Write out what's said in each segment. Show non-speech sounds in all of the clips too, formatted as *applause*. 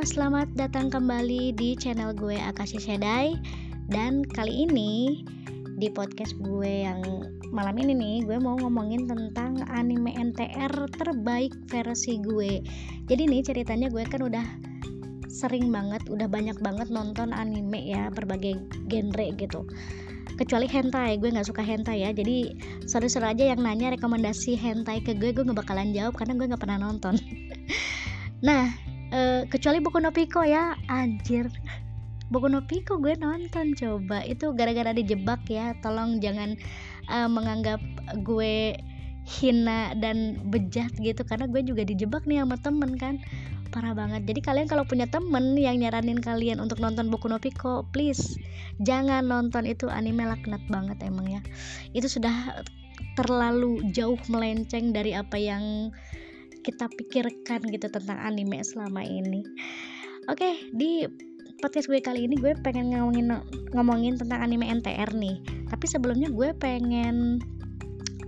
selamat datang kembali di channel gue Akashi Shedai. Dan kali ini di podcast gue yang malam ini nih Gue mau ngomongin tentang anime NTR terbaik versi gue. Jadi nih ceritanya gue kan udah sering banget, udah banyak banget nonton anime ya Berbagai genre gitu. Kecuali hentai gue nggak suka hentai ya. Jadi seru-seru aja yang nanya rekomendasi hentai ke gue gue nggak bakalan jawab karena gue nggak pernah nonton. *laughs* Nah uh, kecuali buku no ya. Anjir. Buku no gue nonton coba. Itu gara-gara dijebak ya. Tolong jangan uh, menganggap gue hina dan bejat gitu. Karena gue juga dijebak nih sama temen kan. Parah banget. Jadi kalian kalau punya temen yang nyaranin kalian untuk nonton buku no please jangan nonton. Itu anime laknat banget emang ya. Itu sudah terlalu jauh melenceng dari apa yang kita pikirkan gitu tentang anime selama ini. Oke di podcast gue kali ini gue pengen ngomongin ngomongin tentang anime NTR nih. Tapi sebelumnya gue pengen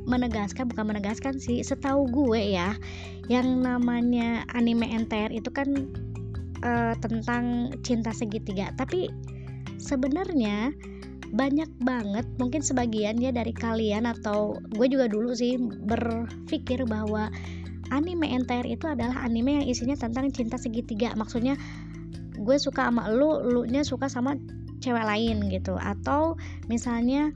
menegaskan bukan menegaskan sih setahu gue ya yang namanya anime NTR itu kan uh, tentang cinta segitiga. Tapi sebenarnya banyak banget mungkin sebagian ya dari kalian atau gue juga dulu sih berpikir bahwa anime NTR itu adalah anime yang isinya tentang cinta segitiga. Maksudnya gue suka sama lu lu nya suka sama cewek lain gitu. Atau misalnya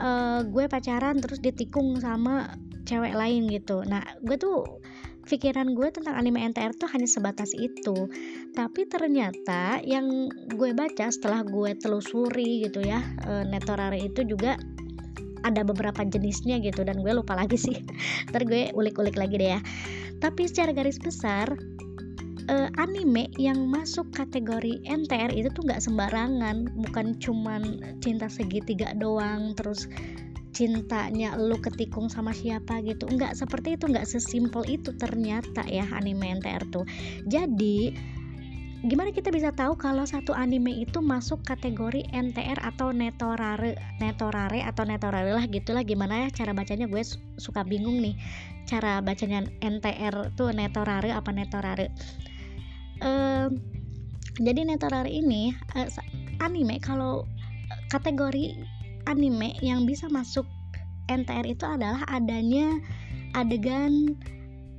uh, gue pacaran terus ditikung sama cewek lain gitu. Nah gue tuh pikiran gue tentang anime NTR tuh hanya sebatas itu. Tapi ternyata yang gue baca setelah gue telusuri gitu ya uh, Netorare itu juga ada beberapa jenisnya gitu dan gue lupa lagi sih. *laughs* Ntar gue ulik-ulik lagi deh ya. Tapi secara garis besar uh, anime yang masuk kategori NTR itu tuh nggak sembarangan. Bukan cuman cinta segitiga doang terus cintanya lu ketikung sama siapa gitu. Nggak seperti itu nggak sesimpel itu ternyata ya anime NTR tuh. Jadi gimana kita bisa tahu kalau satu anime itu masuk kategori NTR atau netorare? Netorare atau netorare lah gitulah. Gimana ya cara bacanya? Gue suka bingung nih. Cara bacanya NTR tuh netorare apa netorare? Uh, jadi netorare ini uh, anime kalau kategori anime yang bisa masuk NTR itu adalah adanya adegan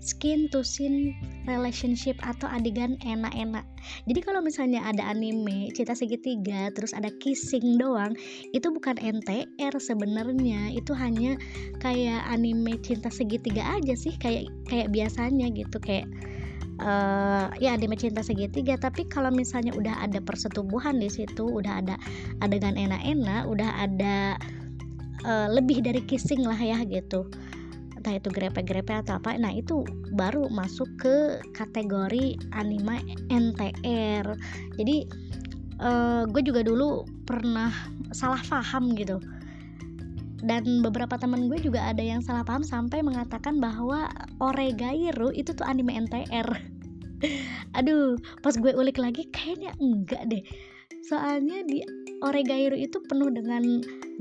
skin to skin relationship atau adegan enak-enak. Jadi kalau misalnya ada anime cinta segitiga terus ada kissing doang, itu bukan NTR sebenarnya. Itu hanya kayak anime cinta segitiga aja sih, kayak kayak biasanya gitu kayak uh, ya anime cinta segitiga tapi kalau misalnya udah ada persetubuhan di situ udah ada adegan enak-enak udah ada uh, lebih dari kissing lah ya gitu entah itu grepe-grepe atau apa nah itu baru masuk ke kategori anime NTR jadi uh, gue juga dulu pernah salah paham gitu. Dan beberapa temen gue juga ada yang salah paham sampai mengatakan bahwa Oregairu itu tuh anime NTR *laughs* aduh pas gue ulik lagi kayaknya enggak deh. Soalnya di Oregairu itu penuh dengan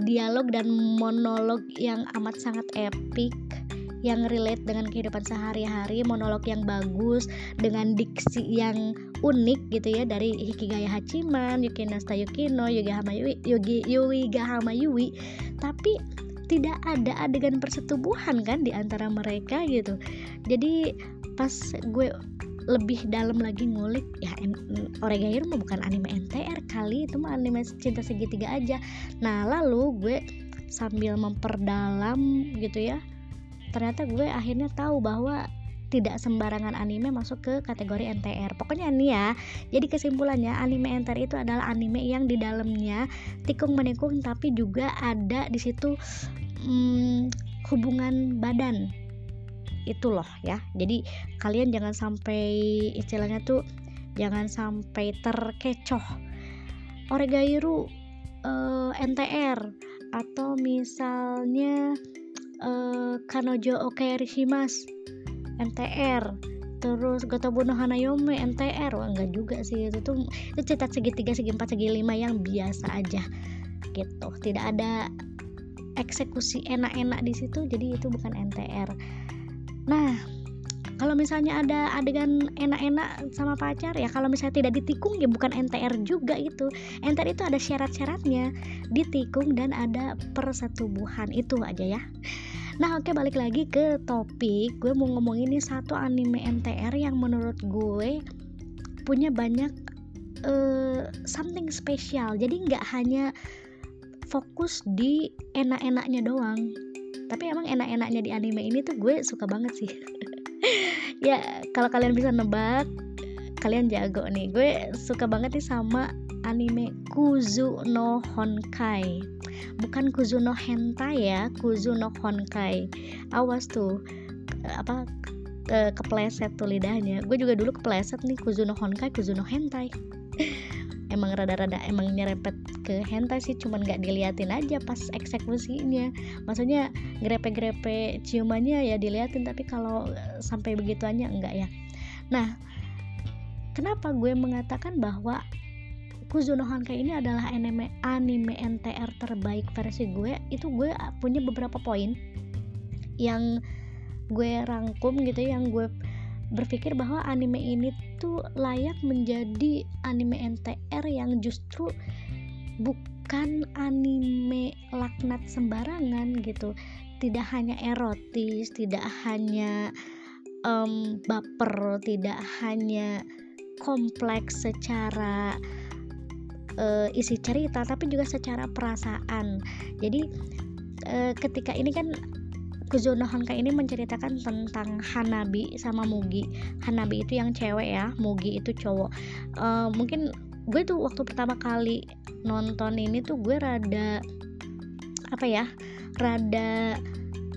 dialog dan monolog yang amat sangat epic yang relate dengan kehidupan sehari-hari, monolog yang bagus dengan diksi yang unik gitu ya dari Hikigaya Hachiman, Yukinasta Yukino, Yugi Hama Yui, Yugi Yui Gahama Yui. Tapi tidak ada adegan persetubuhan kan di antara mereka gitu. Jadi pas gue lebih dalam lagi ngulik ya Oregairu mah bukan anime NTR kali itu mah anime cinta segitiga aja nah lalu gue sambil memperdalam gitu ya ternyata gue akhirnya tahu bahwa tidak sembarangan anime masuk ke kategori NTR. Pokoknya nih ya. Jadi kesimpulannya anime NTR itu adalah anime yang di dalamnya tikung menikung tapi juga ada di situ hmm, hubungan badan. Itu loh ya. Jadi kalian jangan sampai istilahnya tuh jangan sampai terkecoh. Oregairu eh, NTR atau misalnya uh, Kanojo Okerishimas NTR terus Gotobu no Hanayome NTR wah enggak juga sih itu tuh itu cerita segitiga segi empat segi lima yang biasa aja gitu. Tidak ada eksekusi enak-enak di situ jadi itu bukan NTR nah kalau misalnya ada adegan enak-enak sama pacar ya kalau misalnya tidak ditikung ya bukan NTR juga itu NTR itu ada syarat-syaratnya ditikung dan ada persetubuhan itu aja ya Nah oke balik lagi ke topik. Gue mau ngomongin ini satu anime NTR yang menurut gue punya banyak uh, something spesial Jadi nggak hanya fokus di enak-enaknya doang Tapi emang enak-enaknya di anime ini tuh gue suka banget sih. *laughs* Ya kalau kalian bisa nebak Kalian jago nih. Gue suka banget nih sama anime Kuzu no Honkai bukan Kuzu no Hentai ya Kuzu no Honkai. Awas tuh apa ke kepleset tuh lidahnya. Gue juga dulu kepleset nih Kuzu no Honkai Kuzu no Hentai. *laughs* Emang rada-rada emang nyerempet ke hentai sih cuman nggak diliatin aja pas eksekusinya. Maksudnya grepe-grepe ciumannya ya diliatin tapi kalau sampai begituannya enggak ya. Nah kenapa gue mengatakan bahwa Kuzuno Honkai ini adalah anime anime NTR terbaik versi gue. Itu gue punya beberapa poin yang gue rangkum gitu yang gue berpikir bahwa anime ini tuh layak menjadi anime NTR yang justru bukan anime laknat sembarangan gitu. Tidak hanya erotis tidak hanya um, baper tidak hanya kompleks secara uh, isi cerita tapi juga secara perasaan. Jadi uh, ketika ini kan Kuzuno Honkai ini menceritakan tentang Hanabi sama Mugi. Hanabi itu yang cewek ya Mugi itu cowok. Uh, mungkin gue tuh waktu pertama kali nonton ini tuh gue rada apa ya rada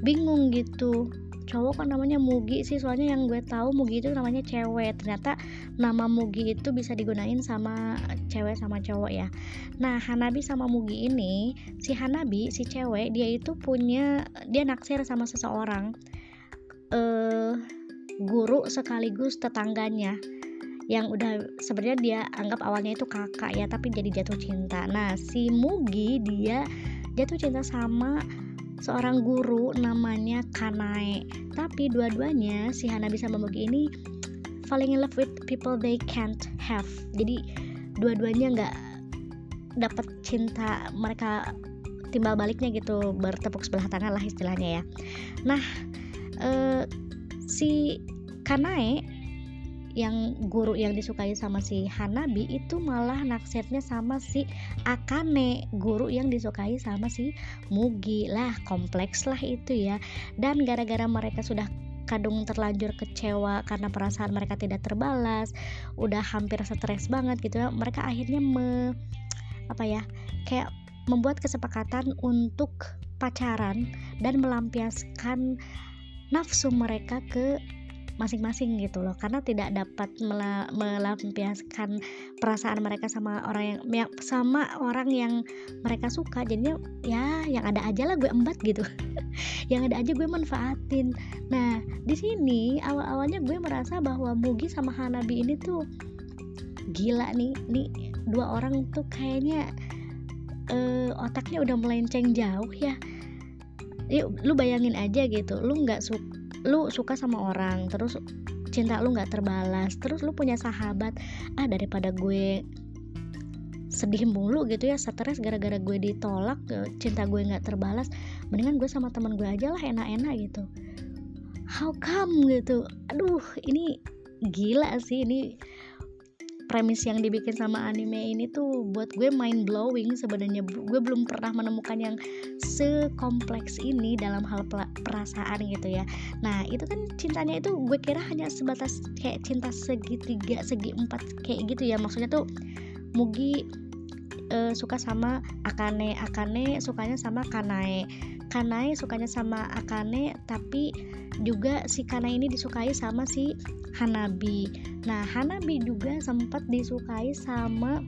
bingung gitu cowok kan namanya Mugi sih soalnya yang gue tahu Mugi itu namanya cewek. Ternyata nama Mugi itu bisa digunain sama cewek sama cowok ya. Nah Hanabi sama Mugi ini si Hanabi si cewek dia itu punya dia naksir sama seseorang eh guru sekaligus tetangganya yang udah sebenarnya dia anggap awalnya itu kakak ya tapi jadi jatuh cinta. Nah si Mugi dia jatuh cinta sama seorang guru namanya Kanae. Tapi dua-duanya si Hana bisa Momogi ini falling in love with people they can't have. Jadi dua-duanya nggak dapat cinta mereka timbal baliknya gitu bertepuk sebelah tangan lah istilahnya ya. Nah eh, si Kanae yang guru yang disukai sama si Hanabi itu malah naksirnya sama si Akane guru yang disukai sama si Mugi. Lah kompleks lah itu ya. Dan gara-gara mereka sudah kadung terlanjur kecewa karena perasaan mereka tidak terbalas udah hampir stres banget gitu ya mereka akhirnya me, apa ya kayak membuat kesepakatan untuk pacaran dan melampiaskan nafsu mereka ke masing-masing gitu loh. Karena tidak dapat melampiaskan perasaan mereka sama orang yang sama orang yang mereka suka. Jadinya ya yang ada aja lah gue embat gitu. *laughs* Yang ada aja gue manfaatin. Nah di sini awal-awalnya gue merasa bahwa Mugi sama Hanabi ini tuh gila nih. Nih dua orang tuh kayaknya uh, otaknya udah melenceng jauh ya. Yuk lu bayangin aja gitu. Lu nggak suka lu suka sama orang terus cinta lu nggak terbalas terus lu punya sahabat ah daripada gue sedih mulu gitu ya stres gara-gara gue ditolak eh, cinta gue nggak terbalas mendingan gue sama teman gue aja lah enak-enak gitu. How come gitu? Aduh ini gila sih ini premis yang dibikin sama anime ini tuh buat gue mind blowing sebenarnya. Gue belum pernah menemukan yang sekompleks ini dalam hal perasaan gitu ya. Nah itu kan cintanya itu gue kira hanya sebatas kayak cinta segitiga segi empat kayak gitu ya. Maksudnya tuh Mugi uh, suka sama Akane Akane sukanya sama Kanae. Kanae sukanya sama Akane tapi juga si Kanae ini disukai sama si Hanabi. Nah Hanabi juga sempat disukai sama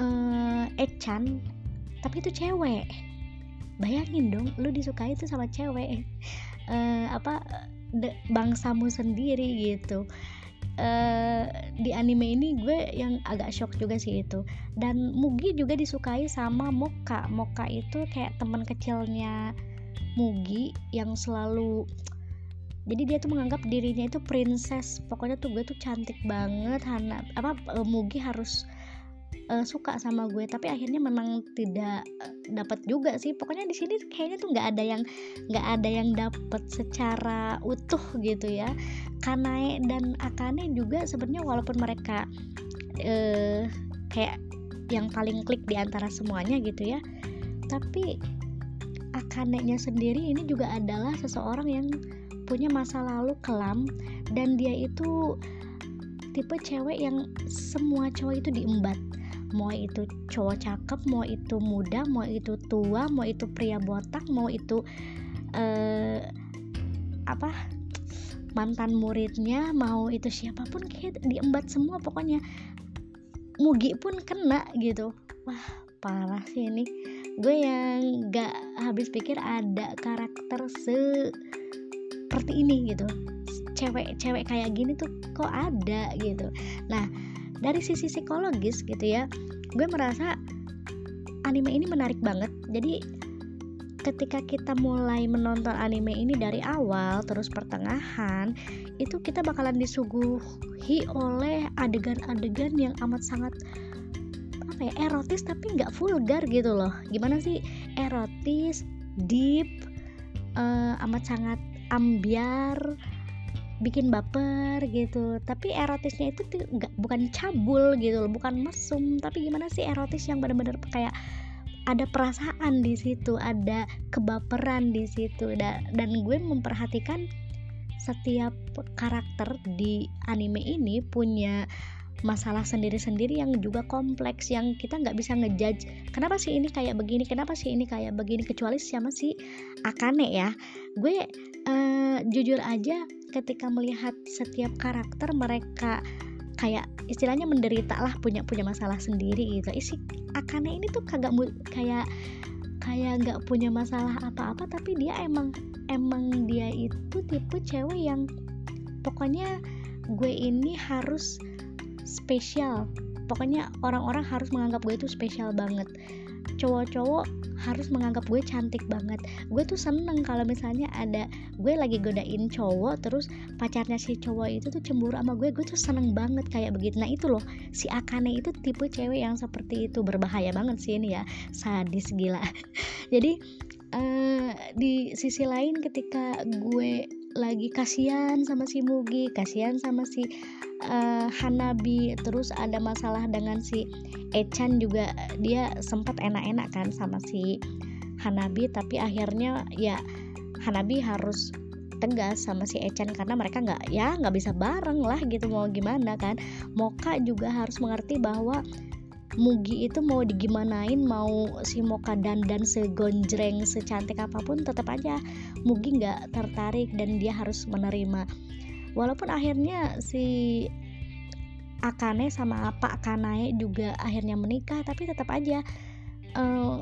uh, Echan tapi itu cewek. Bayangin dong lu disukai itu sama cewek. Uh, apa de, bangsamu sendiri gitu. Uh, di anime ini gue yang agak shock juga sih itu. Dan Mugi juga disukai sama Moka Moka itu kayak teman kecilnya Mugi yang selalu jadi dia tuh menganggap dirinya itu princess. Pokoknya tuh gue tuh cantik banget Hana apa uh, Mugi harus uh, suka sama gue. Tapi akhirnya memang tidak uh, dapat juga sih. Pokoknya di sini kayaknya tuh nggak ada yang nggak ada yang dapat secara utuh gitu ya. Kanae dan Akane juga sebenarnya walaupun mereka uh, kayak yang paling klik di antara semuanya gitu ya. Tapi Akane-nya sendiri ini juga adalah seseorang yang punya masa lalu kelam dan dia itu tipe cewek yang semua cowok itu diembat. Mau itu cowok cakep mau itu muda mau itu tua mau itu pria botak mau itu uh, apa mantan muridnya mau itu siapa pun kayak diembat semua pokoknya. Mugi pun kena gitu. Wah parah sih ini gue yang gak habis pikir ada karakter se seperti ini gitu. Cewek-cewek kayak gini tuh kok ada gitu. Nah dari sisi psikologis gitu ya gue merasa anime ini menarik banget. Jadi ketika kita mulai menonton anime ini dari awal terus pertengahan itu kita bakalan disuguhi oleh adegan-adegan yang amat sangat apa ya erotis tapi nggak vulgar gitu loh. Gimana sih? Erotis deep uh, amat sangat ambiar bikin baper gitu. Tapi erotisnya itu tuh nggak bukan cabul gitu loh bukan mesum. Tapi gimana sih erotis yang bener-bener kayak ada perasaan di situ ada kebaperan di situ. Dan dan gue memperhatikan setiap karakter di anime ini punya masalah sendiri-sendiri yang juga kompleks yang kita nggak bisa ngejudge kenapa sih ini kayak begini? Kenapa sih ini kayak begini? Kecuali siapa sih Akane ya. Gue uh, jujur aja ketika melihat setiap karakter mereka kayak istilahnya menderita lah punya punya masalah sendiri gitu. Isi Akane ini tuh kagak kayak kayak nggak punya masalah apa-apa tapi dia emang emang dia itu tipe cewek yang pokoknya gue ini harus spesial. Pokoknya orang-orang harus menganggap gue itu spesial banget. Cowok-cowok harus menganggap gue cantik banget. Gue tuh seneng kalau misalnya ada gue lagi godain cowok terus pacarnya si cowok itu tuh cemburu sama gue gue tuh seneng banget kayak begitu. Nah itu loh si Akane itu tipe cewek yang seperti itu. Berbahaya banget sih ini ya. Sadis gila. *laughs* Jadi uh, di sisi lain ketika gue lagi kasihan sama si Mugi kasihan sama si uh, Hanabi. Terus ada masalah dengan si Echan juga dia sempat enak-enak kan sama si Hanabi tapi akhirnya ya Hanabi harus tegas sama si Echan karena mereka nggak ya nggak bisa bareng lah gitu mau gimana kan. Moka juga harus mengerti bahwa Mugi itu mau digimanain mau si Moka dan dan segonjreng secantik apa pun tetap aja Mugi nggak tertarik dan dia harus menerima. Walaupun akhirnya si Akane sama Pak Kanae juga akhirnya menikah tapi tetap aja uh,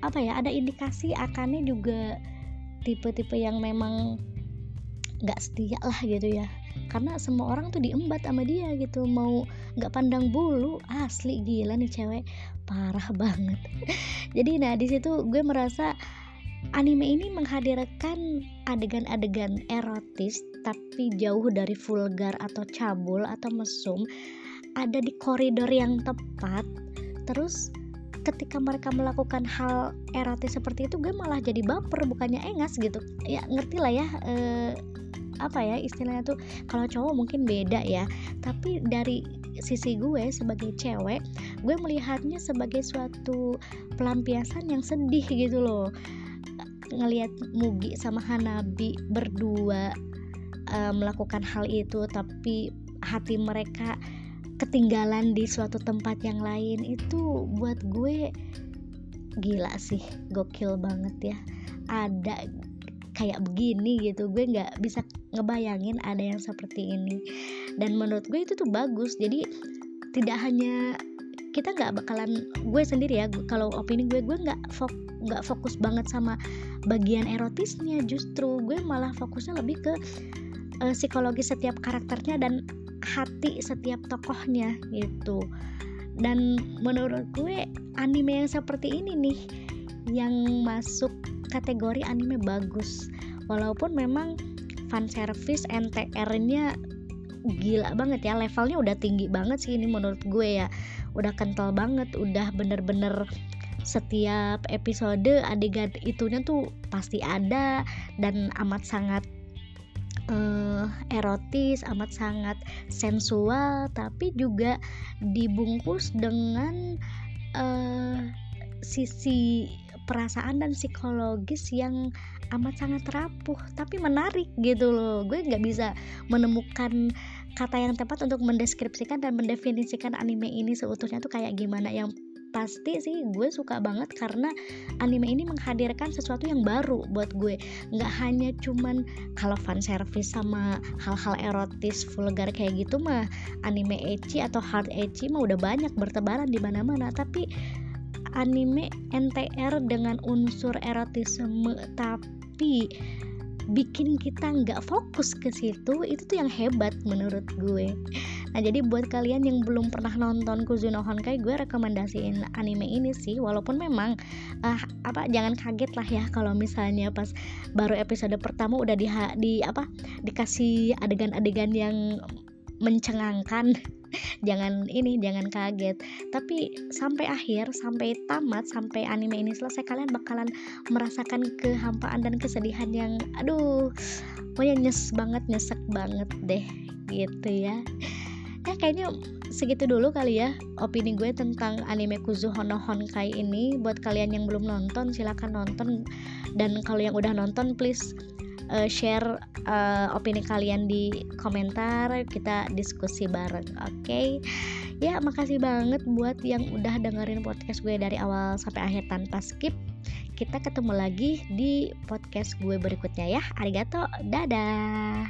apa ya ada indikasi Akane juga tipe-tipe yang memang nggak setia lah gitu ya karena semua orang tuh diembat sama dia gitu. Mau nggak pandang bulu asli gila nih cewek. Parah *laughs* banget. Jadi nah di situ gue merasa anime ini menghadirkan adegan-adegan erotis tapi jauh dari vulgar atau cabul atau mesum. Ada di koridor yang tepat. Terus ketika mereka melakukan hal erotis seperti itu gue malah jadi baper bukannya engas gitu. Ya ngerti lah ya eh, apa ya istilahnya tuh kalau cowok mungkin beda ya. Tapi dari sisi gue sebagai cewek gue melihatnya sebagai suatu pelampiasan yang sedih gitu loh. Ngelihat Mugi sama Hanabi berdua uh, melakukan hal itu tapi hati mereka ketinggalan di suatu tempat yang lain itu buat gue gila sih gokil banget ya. Ada kayak begini gitu gue nggak bisa ngebayangin ada yang seperti ini. Dan menurut gue itu tuh bagus. Jadi tidak hanya kita nggak bakalan gue sendiri ya kalau opini gue gue nggak fok nggak fokus banget sama bagian erotisnya justru. Gue malah fokusnya lebih ke uh, psikologi setiap karakternya dan hati setiap tokohnya gitu. Dan menurut gue anime yang seperti ini nih yang masuk kategori anime bagus. Walaupun memang fan service NTR-nya gila banget ya. Levelnya udah tinggi banget sih ini menurut gue ya. Udah kental banget udah bener-bener setiap episode adegan itunya tuh pasti ada dan amat sangat uh, erotis, amat sangat sensual, tapi juga dibungkus dengan uh, sisi perasaan dan psikologis yang amat sangat rapuh tapi menarik gitu loh. Gue nggak bisa menemukan kata yang tepat untuk mendeskripsikan dan mendefinisikan anime ini seutuhnya tuh kayak gimana. Yang pasti sih gue suka banget karena anime ini menghadirkan sesuatu yang baru buat gue. Nggak hanya cuman kalau fan service sama hal-hal erotis vulgar kayak gitu mah anime ecchi atau hard ecchi mah udah banyak bertebaran di mana-mana. Tapi anime NTR dengan unsur erotisme tapi bikin kita nggak fokus ke situ itu tuh yang hebat menurut gue. Nah jadi buat kalian yang belum pernah nonton Kuzuno Honkai gue rekomendasiin anime ini sih. Walaupun memang uh, apa jangan kaget lah ya kalau misalnya pas baru episode pertama udah di, di apa dikasih adegan-adegan yang mencengangkan jangan ini jangan kaget. Tapi sampai akhir sampai tamat sampai anime ini selesai kalian bakalan merasakan kehampaan dan kesedihan yang aduh pokoknya nyes banget nyesek banget deh gitu ya. Ya kayaknya segitu dulu kali ya opini gue tentang anime Kuzuhono Honkai ini. Buat kalian yang belum nonton silahkan nonton. Dan kalau yang udah nonton please uh, share uh, opini kalian di komentar kita diskusi bareng oke? Okay? ya makasih banget buat yang udah dengerin podcast gue dari awal sampai akhir tanpa skip. Kita ketemu lagi di podcast gue berikutnya ya. Arigato. Dadah